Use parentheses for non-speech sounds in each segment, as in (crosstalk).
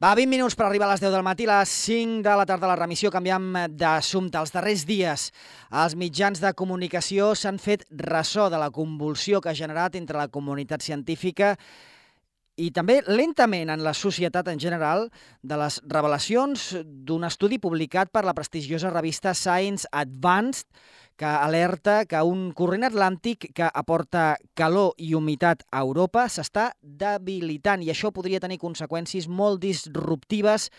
Va, 20 minuts per arribar a les 10 del matí, a les 5 de la tarda a la remissió. Canviem d'assumpte. Els darrers dies els mitjans de comunicació s'han fet ressò de la convulsió que ha generat entre la comunitat científica i també lentament en la societat en general de les revelacions d'un estudi publicat per la prestigiosa revista Science Advanced que alerta que un corrent atlàntic que aporta calor i humitat a Europa s'està debilitant i això podria tenir conseqüències molt disruptives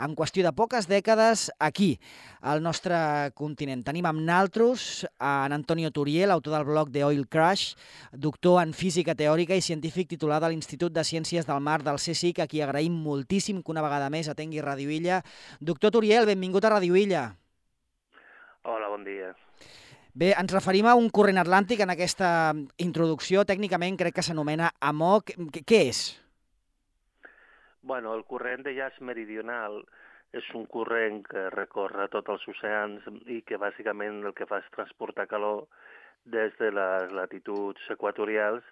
en qüestió de poques dècades aquí, al nostre continent. Tenim amb naltros en Antonio Turiel, autor del blog The Oil Crash, doctor en física teòrica i científic titular de l'Institut de Ciències del Mar del CSIC, a qui agraïm moltíssim que una vegada més atengui Radio Illa. Doctor Turiel, benvingut a Radio Illa. Hola, bon dia. Bé, ens referim a un corrent atlàntic en aquesta introducció. Tècnicament crec que s'anomena AMOC. Què és? Bueno, el corrent de llaç meridional és un corrent que recorre tots els oceans i que bàsicament el que fa és transportar calor des de les latituds equatorials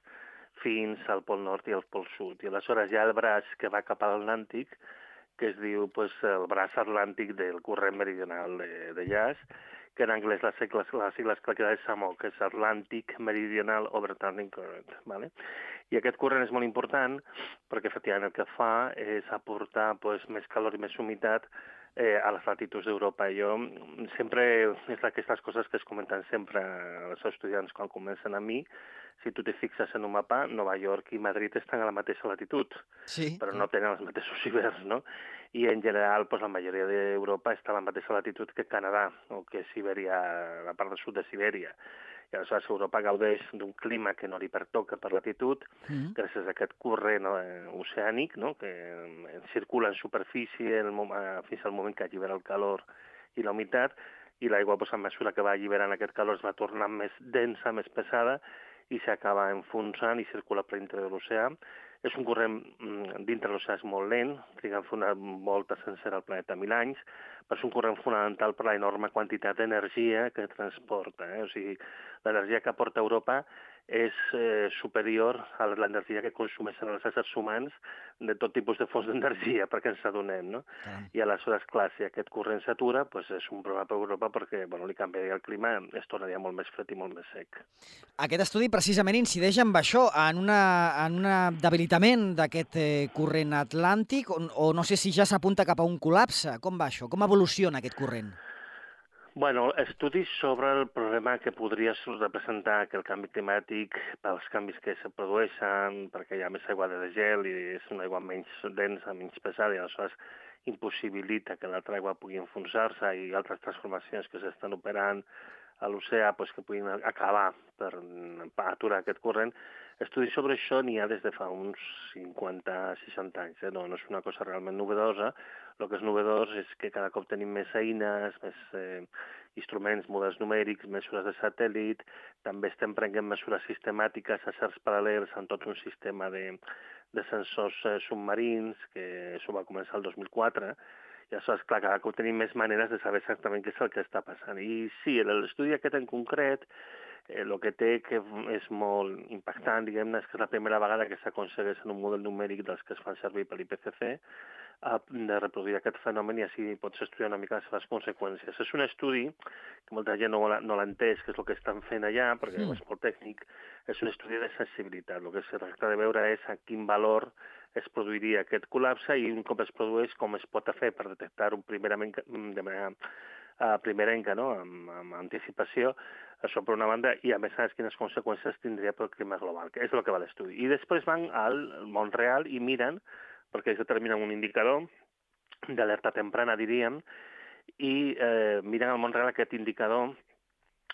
fins al Pol Nord i al Pol Sud. I aleshores hi ha el braç que va cap a l'Atlàntic, que es diu pues, el braç atlàntic del corrent meridional de, de llaç, que en anglès les sigles, les sigles que queda és SAMO, que és Atlantic Meridional Overturning Current. ¿vale? I aquest corrent és molt important perquè efectivament el que fa és aportar pues, més calor i més humitat eh, a les latituds d'Europa. Jo sempre és d'aquestes coses que es comenten sempre als estudiants quan comencen a mi, si tu te fixes en un mapa, Nova York i Madrid estan a la mateixa latitud, sí. però no tenen els mateixos hiverns, no? I en general, pues, la majoria d'Europa està a la mateixa latitud que Canadà o que Sibèria, la part del sud de Sibèria. I aleshores Europa gaudeix d'un clima que no li pertoca per latitud, mm -hmm. gràcies a aquest corrent eh, oceànic, no? que eh, circula en superfície el, eh, fins al moment que allibera el calor i la humitat, i l'aigua, pues, a mesura que va alliberant aquest calor, es va tornant més densa, més pesada, i s'acaba enfonsant i circula per dintre de l'oceà. És un corrent mm, dintre l'oceà molt lent, triga a fer una volta sencera al planeta mil anys, però és un corrent fonamental per la enorme quantitat d'energia que transporta. Eh? O sigui, l'energia que aporta Europa és eh, superior a l'energia que consumeixen els éssers humans de tot tipus de fonts (laughs) d'energia, perquè ens adonem, no? Ah. I aleshores, clar, si aquest corrent s'atura, doncs és un problema per Europa perquè bueno, li canviaria el clima, es tornaria molt més fred i molt més sec. Aquest estudi precisament incideix en això, en, una, en un debilitament d'aquest eh, corrent atlàntic, o, o no sé si ja s'apunta cap a un col·lapse. Com va això? Com evoluciona aquest corrent? Bueno, estudis sobre el problema que podria representar que el canvi climàtic, pels canvis que se produeixen, perquè hi ha més aigua de gel i és una aigua menys densa, menys pesada, i aleshores impossibilita que l'altra aigua pugui enfonsar-se i altres transformacions que s'estan operant a l'oceà pues, que puguin acabar per, per aturar aquest corrent. Estudis sobre això n'hi ha des de fa uns 50-60 anys, eh? no, no és una cosa realment novedosa, el que és novedós és que cada cop tenim més eines, més eh, instruments, models numèrics, mesures de satèl·lit, també estem prenent mesures sistemàtiques a certs paral·lels en tot un sistema de, de sensors eh, submarins, que això va començar el 2004, i això és clar, cada cop tenim més maneres de saber exactament què és el que està passant. I sí, l'estudi aquest en concret, el que té que és molt impactant, diguem-ne, és que és la primera vegada que s'aconsegueix en un model numèric dels que es fan servir per l'IPCC, de reproduir aquest fenomen i així pots estudiar una mica les seves conseqüències. És un estudi que molta gent no, no l'ha entès, que és el que estan fent allà, perquè mm. és molt tècnic, és un estudi de sensibilitat. El que es tracta de veure és a quin valor es produiria aquest col·lapse i un cop es produeix com es pot fer per detectar-ho primerament de manera primerenca, no? amb, amb anticipació, això per una banda, i a més a més quines conseqüències tindria pel clima global, que és el que va l'estudi. I després van al món real i miren perquè es determina un indicador d'alerta temprana, diríem, i eh, mirant al món real aquest indicador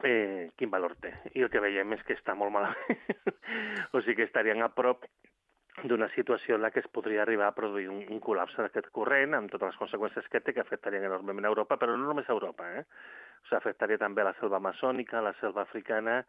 eh, quin valor té. I el que veiem és que està molt malament. (laughs) o sigui que estarien a prop d'una situació en la que es podria arribar a produir un, un col·lapse d'aquest corrent, amb totes les conseqüències que té, que afectarien enormement a Europa, però no només a Europa, eh? O sigui, afectaria també a la selva amazònica, a la selva africana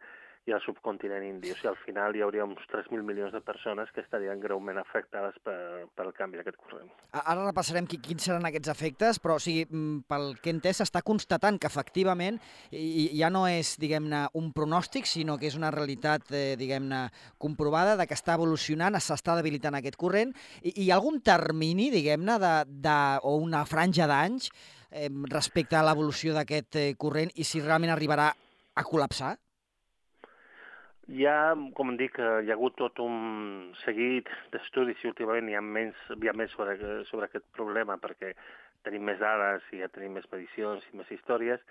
i al subcontinent indi. O sigui, al final hi hauria uns 3.000 milions de persones que estarien greument afectades per, pel canvi d'aquest corrent. Ara repassarem quins seran aquests efectes, però o sigui, mm, pel que he entès s'està constatant que efectivament ja no és, diguem-ne, un pronòstic, sinó que és una realitat, eh, diguem-ne, comprovada de que està evolucionant, s'està debilitant aquest corrent. I, hi ha algun termini, diguem-ne, de, de, o una franja d'anys eh, respecte a l'evolució d'aquest eh, corrent i si realment arribarà a col·lapsar? Hi ha, com dic, hi ha hagut tot un seguit d'estudis i últimament hi ha, menys, hi ha més sobre, sobre aquest problema perquè tenim més dades i ja tenim més medicions i més històries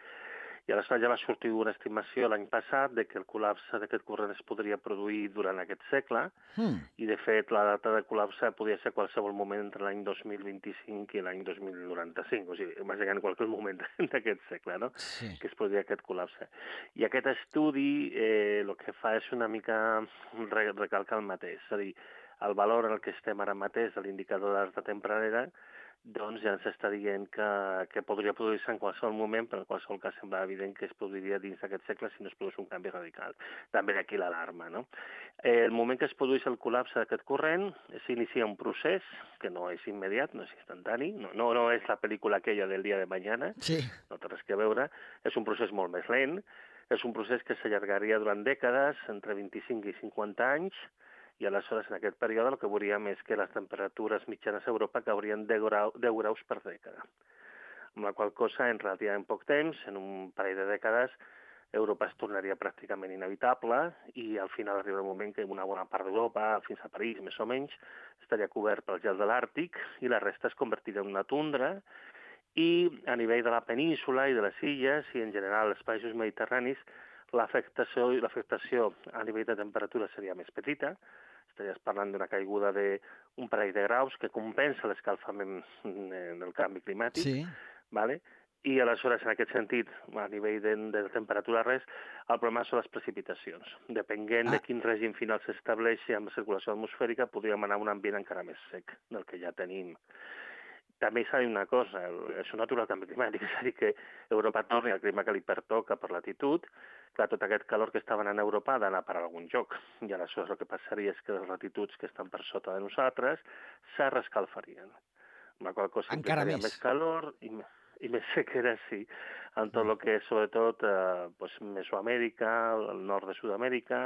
i aleshores ja va sortir una estimació l'any passat de que el col·lapse d'aquest corrent es podria produir durant aquest segle mm. i, de fet, la data de col·lapse podia ser qualsevol moment entre l'any 2025 i l'any 2095, o sigui, bàsicament en qualsevol moment (laughs) d'aquest segle, no? Sí. que es produiria aquest col·lapse. I aquest estudi eh, el que fa és una mica recalcar el mateix, és a dir, el valor en el que estem ara mateix de l'indicador d'alta tempranera doncs ja ens està dient que, que podria produir-se en qualsevol moment, però en qualsevol cas sembla evident que es produiria dins d'aquest segle si no es produeix un canvi radical. També d'aquí l'alarma. No? Eh, el moment que es produeix el col·lapse d'aquest corrent s'inicia un procés que no és immediat, no és instantani, no, no, no és la pel·lícula aquella del dia de mañana, sí. no té res que veure, és un procés molt més lent, és un procés que s'allargaria durant dècades, entre 25 i 50 anys, i aleshores en aquest període el que veuríem és que les temperatures mitjanes a Europa caurien 10, grau, 10 graus per dècada. Amb la qual cosa, en relativament poc temps, en un parell de dècades, Europa es tornaria pràcticament inevitable i al final arriba el moment que una bona part d'Europa, fins a París més o menys, estaria cobert pel gel de l'Àrtic i la resta es convertiria en una tundra i a nivell de la península i de les illes i en general els països mediterranis l'afectació l'afectació a nivell de temperatura seria més petita, estaries parlant d'una caiguda d'un parell de graus que compensa l'escalfament del canvi climàtic, sí. vale? i aleshores, en aquest sentit, a nivell de, de temperatura res, el problema són les precipitacions. Depenent ah. de quin règim final s'estableixi amb la circulació atmosfèrica, podríem anar a un ambient encara més sec del que ja tenim. També s'ha de dir una cosa, és un natural canvi climàtic, (laughs) és a dir, que Europa torni al clima que li pertoca per latitud, clar, tot aquest calor que estaven en Europa ha d'anar per algun lloc. I aleshores el que passaria és que les latituds que estan per sota de nosaltres se rescalfarien. Amb la qual cosa Encara més. més calor i, i més (laughs) sequera, sí, en tot el que és sobretot eh, pues, Mesoamèrica, el nord de Sud-amèrica,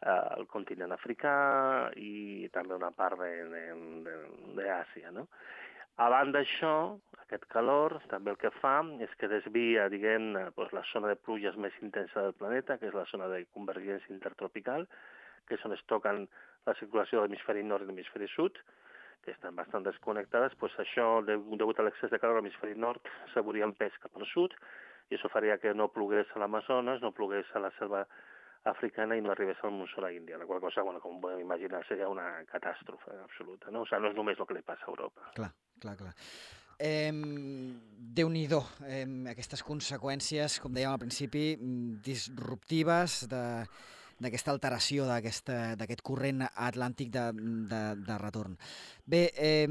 eh, el continent africà i també una part d'Àsia, no? A banda d'això, aquest calor també el que fa és que desvia, diguem, doncs, la zona de pluges més intensa del planeta, que és la zona de convergència intertropical, que és on es toquen la circulació de l'hemisferi nord i l'hemisferi sud, que estan bastant desconnectades, doncs això, degut a l'excés de calor a l'hemisferi nord, s'hauria empès cap al sud, i això faria que no plogués a l'Amazones, no plogués a la selva africana i no arribés al monsó a l'Índia, la qual cosa, bueno, com podem imaginar, seria una catàstrofe absoluta, no? O sigui, no és només el que li passa a Europa. Clar, clar, clar. Eh, Déu-n'hi-do, eh, aquestes conseqüències, com dèiem al principi, disruptives de d'aquesta alteració d'aquest corrent atlàntic de, de, de retorn. Bé, eh,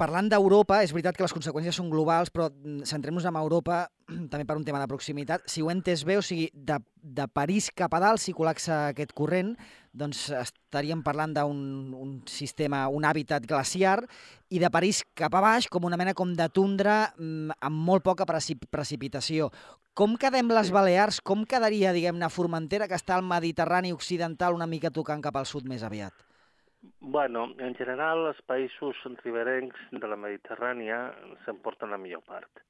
parlant d'Europa, és veritat que les conseqüències són globals, però mm, centrem-nos en Europa (clears throat) també per un tema de proximitat. Si ho he entès bé, o sigui, de, de París cap a dalt, si col·lapsa aquest corrent, doncs estaríem parlant d'un un sistema, un hàbitat glaciar, i de París cap a baix, com una mena com de tundra mm, amb molt poca precipitació. Com quedem les Balears? Com quedaria, diguem-ne, Formentera, que està al Mediterrani occidental una mica tocant cap al sud més aviat? Bueno, en general, els països riberencs de la Mediterrània s'emporten la millor part.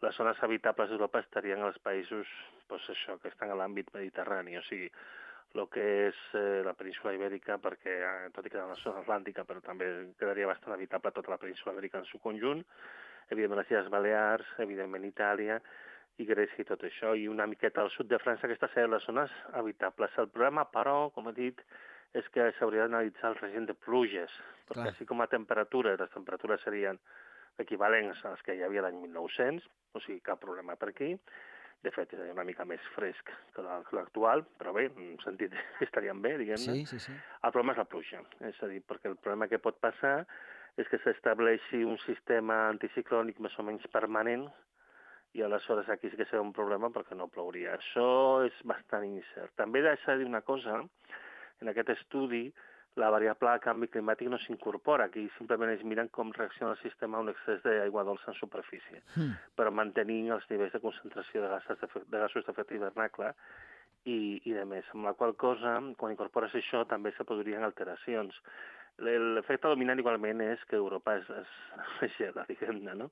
Les zones habitables d'Europa estarien als països, pues això, que estan a l'àmbit mediterrani, o sigui, el que és eh, la península ibèrica, perquè, eh, tot i que la zona atlàntica, però també quedaria bastant habitable tota la península ibèrica en su conjunt, evidentment les Illes Balears, evidentment Itàlia, i Grècia i tot això, i una miqueta al sud de França, aquestes serien les zones habitables. El problema, però, com he dit, és que s'hauria d'analitzar el règim de pluges, perquè Clar. així com a temperatura, les temperatures serien equivalents a les que hi havia l'any 1900, o sigui, cap problema per aquí. De fet, és una mica més fresc que l'actual, però bé, en sentit (laughs) estaríem bé, diguem-ne. Sí, sí, sí. El problema és la pluja, és a dir, perquè el problema que pot passar és que s'estableixi un sistema anticiclònic més o menys permanent i aleshores aquí sí que serà un problema perquè no plouria. Això és bastant incert. També s'ha de dir una cosa, en aquest estudi la variable de canvi climàtic no s'incorpora, aquí simplement es miren com reacciona el sistema a un excés d'aigua dolça en superfície, mm. però mantenint els nivells de concentració de gasos de gasos d'efecte hivernacle i, i de més, amb la qual cosa, quan incorpores això, també se produirien alteracions. L'efecte dominant igualment és que Europa és, és, (laughs) és gela, diguem-ne, no?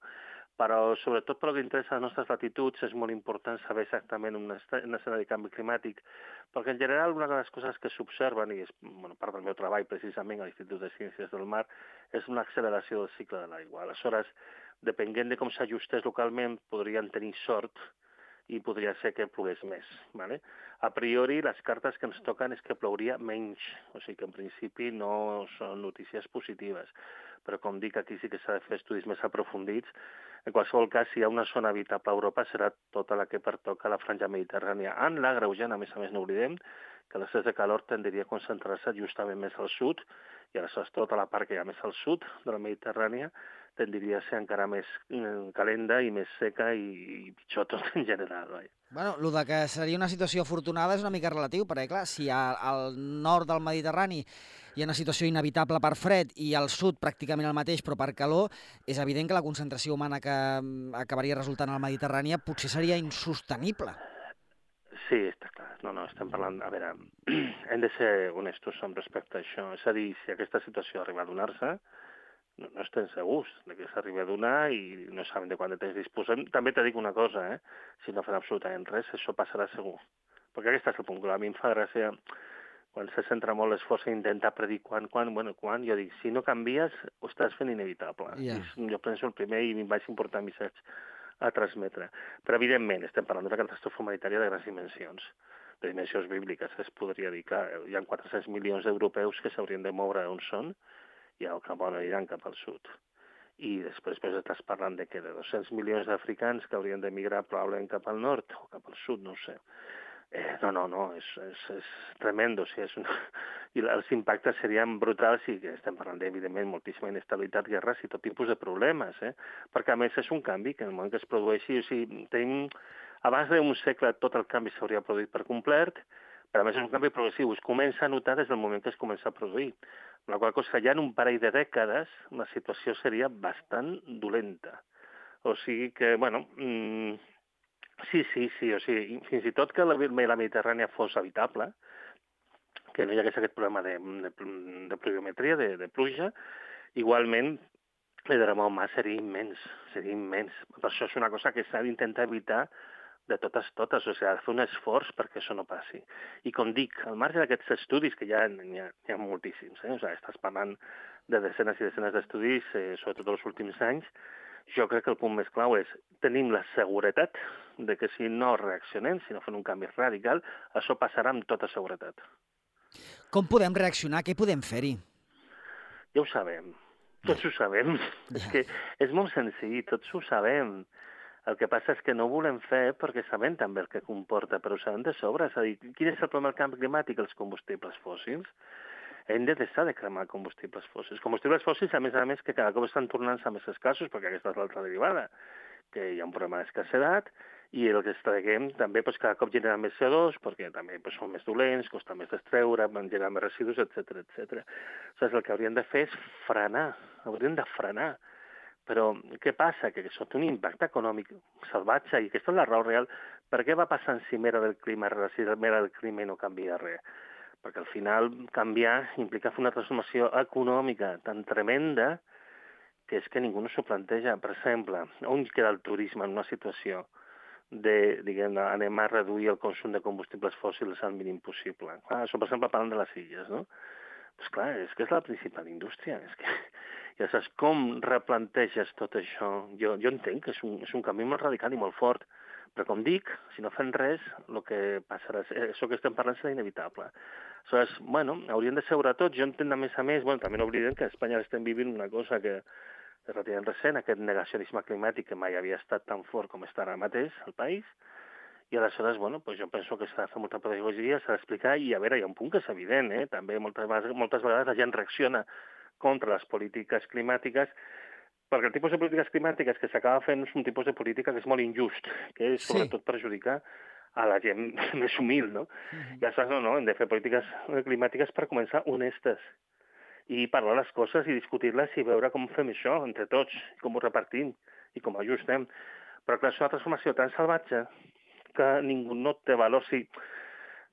Però sobretot pel que interessa a les nostres latituds és molt important saber exactament un, un escenari de canvi climàtic, perquè en general una de les coses que s'observen, i és bueno, part del meu treball precisament a l'Institut de Ciències del Mar, és una acceleració del cicle de l'aigua. Aleshores, depenent de com s'ajustés localment, podrien tenir sort i podria ser que plogués més. ¿vale? A priori, les cartes que ens toquen és que plouria menys, o sigui que en principi no són notícies positives. Però com dic, aquí sí que s'ha de fer estudis més aprofundits. En qualsevol cas, si hi ha una zona habitable a Europa, serà tota la que pertoca a la franja mediterrània. En la greujant, a més a més, no oblidem que l'excés de calor tendria a concentrar-se justament més al sud, i aleshores tota la part que hi ha més al sud de la Mediterrània tendria a ser encara més mm, calenta i més seca i, i pitjor tot en general. Vai. Bueno, el de que seria una situació afortunada és una mica relatiu, perquè clar, si al nord del Mediterrani hi ha una situació inevitable per fred i al sud pràcticament el mateix però per calor, és evident que la concentració humana que mm, acabaria resultant al Mediterrani potser seria insostenible. Sí, està clar. No, no, estem parlant... A veure, (clears throat) hem de ser honestos amb respecte a això. És a dir, si aquesta situació arriba a donar-se, no, no estem segurs de que s'arribi a donar i no sabem de quant de temps disposem. També t'he dit una cosa, eh? si no fem absolutament res, això passarà segur. Perquè aquest és el punt. A mi em fa gràcia quan se centra molt l'esforç a intentar predir quan, quan, bueno, quan, jo dic, si no canvies, ho estàs fent inevitable. Yeah. I jo penso el primer i em vaig importar missatge a transmetre. Però, evidentment, estem parlant d'una catàstrofe humanitària de grans dimensions de dimensions bíbliques. Es podria dir, clar, hi ha 400 milions d'europeus que s'haurien de moure on són i el cap on aniran cap al sud. I després pues, estàs parlant de que de 200 milions d'africans que haurien d'emigrar probablement cap al nord o cap al sud, no sé. Eh, no, no, no, és, és, és tremendo. O sigui, és una... (laughs) I els impactes serien brutals i estem parlant evidentment, moltíssima inestabilitat, guerres i tot tipus de problemes, eh? perquè a més és un canvi que en el moment que es produeixi, o sigui, tenim, abans d'un segle tot el canvi s'hauria produït per complet, però a més és un canvi progressiu, es comença a notar des del moment que es comença a produir. Amb la qual cosa ja en un parell de dècades la situació seria bastant dolenta. O sigui que, bueno, mmm, sí, sí, sí, o sigui, fins i tot que la, la Mediterrània fos habitable, que no hi hagués aquest problema de, de, de pluviometria, de, de pluja, igualment el drama humà seria immens, seria immens. Per això és una cosa que s'ha d'intentar evitar de totes, totes, o sigui, fer un esforç perquè això no passi. I com dic, al marge d'aquests estudis, que ja n'hi ha, ha moltíssims, eh? o sigui, estàs parlant de desenes i desenes d'estudis, eh, sobretot els últims anys, jo crec que el punt més clau és tenim la seguretat de que si no reaccionem, si no fem un canvi radical, això passarà amb tota seguretat. Com podem reaccionar? Què podem fer-hi? Ja ho sabem. Tots ho sabem. Ja. És que és molt senzill, tots ho sabem. El que passa és que no ho volem fer perquè sabem també el que comporta, però ho sabem de sobre. És a dir, quin és el problema del canvi climàtic? Els combustibles fòssils. Hem de deixar de cremar combustibles fòssils. Combustibles fòssils, a més a més, que cada cop estan tornant-se més escassos, perquè aquesta és l'altra derivada, que hi ha un problema d'escassedat, i el que extraguem també pues, cada cop genera més CO2 perquè també pues, són més dolents, costa més d'extreure, generar més residus, etc etc. Sigui, el que hauríem de fer és frenar, hauríem de frenar però què passa? Que té un impacte econòmic salvatge i aquesta és la raó real. Per què va passar en cimera del clima a cimera del clima no canvia res? Perquè al final canviar implica fer una transformació econòmica tan tremenda que és que ningú no s'ho planteja. Per exemple, on queda el turisme en una situació de, diguem anem a reduir el consum de combustibles fòssils al mínim possible. Clar, això, per exemple, parlant de les illes, no? Pues clar, és que és la principal indústria. És que (laughs) i aleshores, com replanteges tot això? Jo, jo entenc que és un, és un canvi molt radical i molt fort, però com dic, si no fem res, el que passarà, això que estem parlant serà inevitable. Aleshores, bueno, hauríem de seure tots. Jo entenc, a més a més, bueno, també no oblidem que a Espanya estem vivint una cosa que relativament recent, aquest negacionisme climàtic que mai havia estat tan fort com està ara mateix al país, i aleshores, bueno, pues jo penso que s'ha de fer molta pedagogia, s'ha d'explicar, i a veure, hi ha un punt que és evident, eh? també moltes, moltes vegades la gent reacciona contra les polítiques climàtiques perquè el tipus de polítiques climàtiques que s'acaba fent és un tipus de política que és molt injust, que és sobretot sí. perjudicar a la gent (laughs) més humil, no? Uh -huh. I aleshores, no, no, hem de fer polítiques climàtiques per començar honestes i parlar les coses i discutir-les i veure com fem això entre tots, com ho repartim i com ho ajustem. Però clar, és una transformació tan salvatge que ningú no té valor. Si,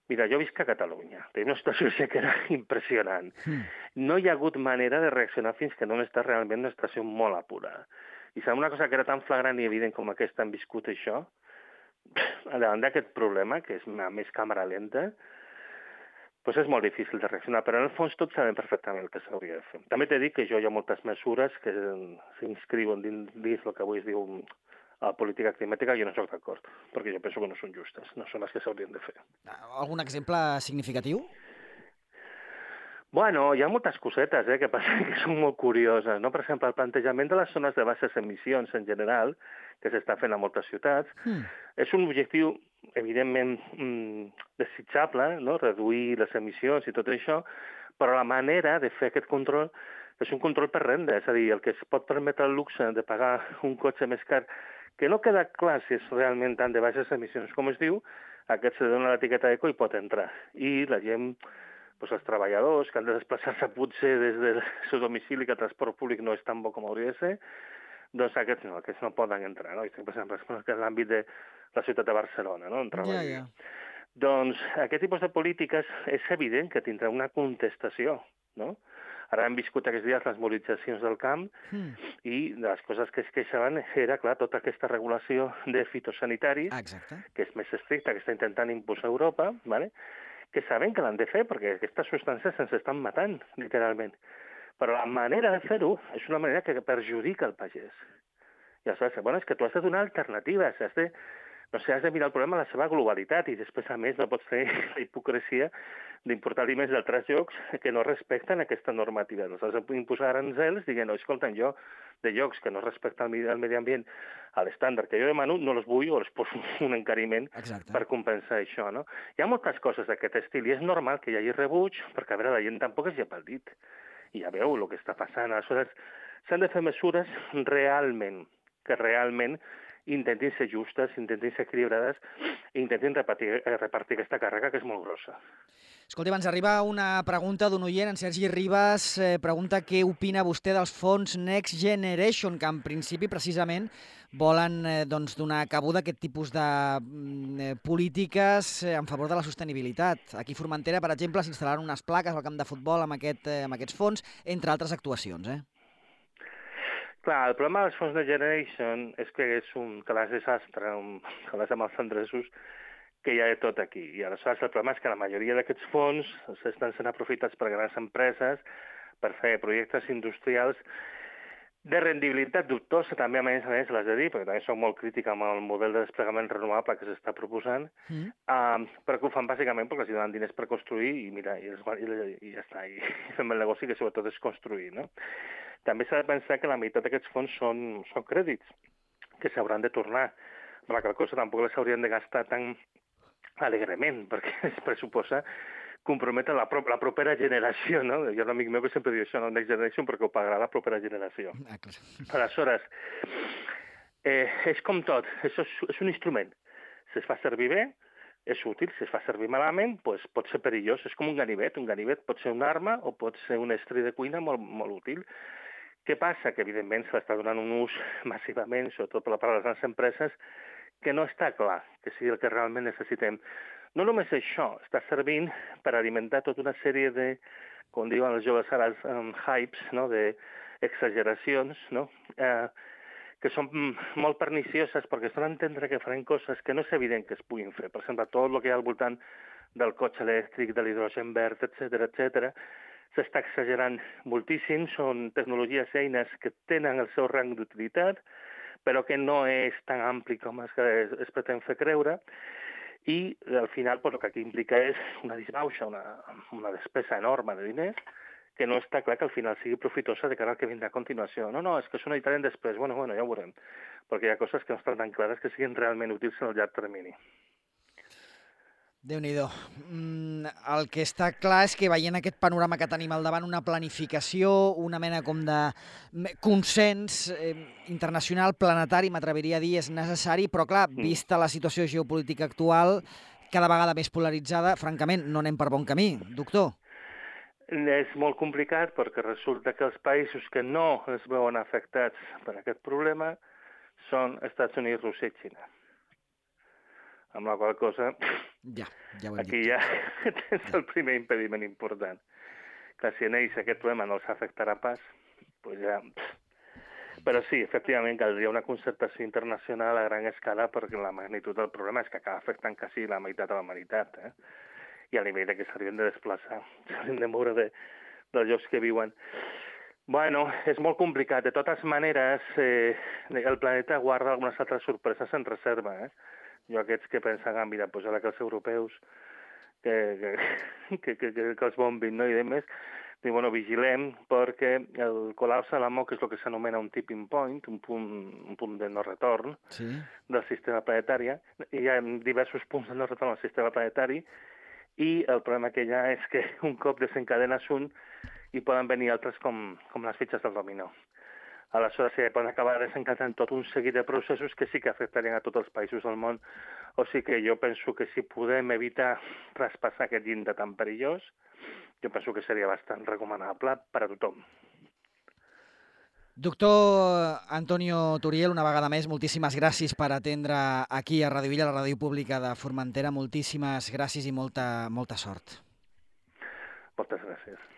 Mira, jo visc a Catalunya. Tenim una situació que era (laughs) impressionant. Mm. No hi ha hagut manera de reaccionar fins que no està realment una situació molt apurada. I sembla una cosa que era tan flagrant i evident com aquesta han viscut això, davant d'aquest problema, que és una més càmera lenta, doncs és molt difícil de reaccionar, però en el fons tots sabem perfectament el que s'hauria de fer. També t'he dit que jo hi ha moltes mesures que s'inscriuen dins, dins el que avui es diu a política climàtica jo no sóc d'acord, perquè jo penso que no són justes, no són les que s'haurien de fer. Algun exemple significatiu? Bueno, hi ha moltes cosetes eh, que passa (laughs) que són molt curioses. No? Per exemple, el plantejament de les zones de baixes emissions en general, que s'està fent a moltes ciutats, mm. és un objectiu evidentment mm, desitjable, no? reduir les emissions i tot això, però la manera de fer aquest control és un control per renda, és a dir, el que es pot permetre el luxe de pagar un cotxe més car que no queda clar si és realment tant de baixes emissions com es diu, aquest se dona l'etiqueta eco i pot entrar. I la gent, doncs els treballadors que han de desplaçar-se potser des del seu domicili, que el transport públic no és tan bo com hauria de ser, doncs aquests no, aquests no poden entrar. No? I estic pensant, per exemple, en l'àmbit de la ciutat de Barcelona, no? treballo. Ja, ja. Doncs aquest tipus de polítiques és evident que tindrà una contestació, no? Ara hem viscut aquests dies les mobilitzacions del camp mm. i de les coses que es queixaven era, clar, tota aquesta regulació de fitosanitaris, Exacte. que és més estricta, que està intentant imposar Europa, ¿vale? que saben que l'han de fer perquè aquestes substàncies ens estan matant, literalment. Però la manera de fer-ho és una manera que perjudica el pagès. I aleshores, bueno, és que tu has de donar alternatives, has de no sé, has de mirar el problema en la seva globalitat i després, a més, no pots fer (laughs) la hipocresia d'importar aliments d'altres llocs que no respecten aquesta normativa. No s'has d'imposar aranzels dient, no, escolta, jo de llocs que no respecten el medi ambient a l'estàndard que jo demano, no els vull o els poso (laughs) un encariment Exacte. per compensar això. No? Hi ha moltes coses d'aquest estil i és normal que hi hagi rebuig perquè, a veure, la gent tampoc es llepa el dit. I ja veu el que està passant. Aleshores, s'han de fer mesures realment, que realment intentin ser justes, intentin ser equilibrades i intentin repartir, eh, repartir aquesta càrrega que és molt grossa. Escolti, ens arriba una pregunta d'un oient, en Sergi Ribas, eh, pregunta què opina vostè dels fons Next Generation, que en principi precisament volen eh, doncs, donar cabuda a aquest tipus de mm, eh, polítiques eh, en favor de la sostenibilitat. Aquí a Formentera, per exemple, s'instal·laran unes plaques al camp de futbol amb, aquest, eh, amb aquests fons, entre altres actuacions. Eh? Clar, el problema dels fons de Generation és que és un calaix desastre, un calaix amb els andresos, que hi ha de tot aquí. I aleshores el problema és que la majoria d'aquests fons estan sent aprofitats per grans empreses per fer projectes industrials de rendibilitat dubtosa, també a més a més l'has de dir, perquè també soc molt crítica amb el model de desplegament renovable que s'està proposant, mm. uh, però que ho fan bàsicament perquè els donen diners per construir i mira, i, els, i, i ja està, i, i (laughs) fem el negoci que sobretot és construir, no? També s'ha de pensar que la meitat d'aquests fons són, són crèdits que s'hauran de tornar. La qual cosa tampoc les haurien de gastar tan alegrement, (laughs) perquè es pressuposa comprometre la, pro la propera generació, no? Ha un amic meu que sempre diu això, no Next Generation, perquè ho pagarà la propera generació. Ah, Aleshores, eh, és com tot, això és, és un instrument. Si es fa servir bé, és útil. Si es fa servir malament, doncs pot ser perillós. És com un ganivet. Un ganivet pot ser una arma o pot ser un estri de cuina molt, molt útil. Què passa? Que, evidentment, se l'està donant un ús (laughs) massivament, sobretot per la part de les grans empreses, que no està clar que sigui el que realment necessitem. No només això, està servint per alimentar tota una sèrie de, com diuen els joves ara, um, hypes, no? d'exageracions, no? eh, que són molt pernicioses perquè es donen a entendre que faran coses que no és evident que es puguin fer. Per exemple, tot el que hi ha al voltant del cotxe elèctric, de l'hidrogen verd, etc etc s'està exagerant moltíssim, són tecnologies eines que tenen el seu rang d'utilitat, però que no és tan ampli com es, es, es pretén fer creure, i al final pues, el que aquí implica és una disbauxa, una, una despesa enorme de diners, que no està clar que al final sigui profitosa de cara al que vindrà a continuació. No, no, és que això no hi després. Bueno, bueno, ja ho veurem. Perquè hi ha coses que no estan tan clares que siguin realment útils en el llarg termini. Déu nhi mm, El que està clar és que veient aquest panorama que tenim al davant, una planificació, una mena com de consens eh, internacional, planetari, m'atreviria a dir, és necessari, però clar, mm. vista la situació geopolítica actual, cada vegada més polaritzada, francament, no anem per bon camí, doctor. És molt complicat perquè resulta que els països que no es veuen afectats per aquest problema són Estats Units, Rússia i Xina amb la qual cosa ja, ja aquí dit. ja (laughs) tens ja. el primer impediment important. Que si en ells aquest problema no els afectarà pas, pues ja... Però sí, efectivament, caldria una concertació internacional a gran escala perquè la magnitud del problema és que acaba afectant quasi la meitat de la humanitat, eh? I a nivell de que s'haurien de desplaçar, (laughs) s'haurien de moure de, dels llocs que viuen. Bueno, és molt complicat. De totes maneres, eh, el planeta guarda algunes altres sorpreses en reserva, eh? Jo aquests que pensen, ah, mira, pues ara que els europeus que, que, (laughs) que, que, que, que els bombin, no? I demés, dic, bueno, vigilem perquè el col·lapse de la MOC és el que s'anomena un tipping point, un punt, un punt de no retorn sí. del sistema planetari. Hi ha diversos punts de no retorn al sistema planetari i el problema que hi ha és que (laughs) un cop desencadenes un i poden venir altres com, com les fitxes del dominó aleshores sí, poden acabar desencadenant tot un seguit de processos que sí que afectarien a tots els països del món. O sigui que jo penso que si podem evitar traspassar aquest llindar tan perillós, jo penso que seria bastant recomanable per a tothom. Doctor Antonio Turiel, una vegada més, moltíssimes gràcies per atendre aquí a Radio Villa, la ràdio pública de Formentera. Moltíssimes gràcies i molta, molta sort. Moltes gràcies.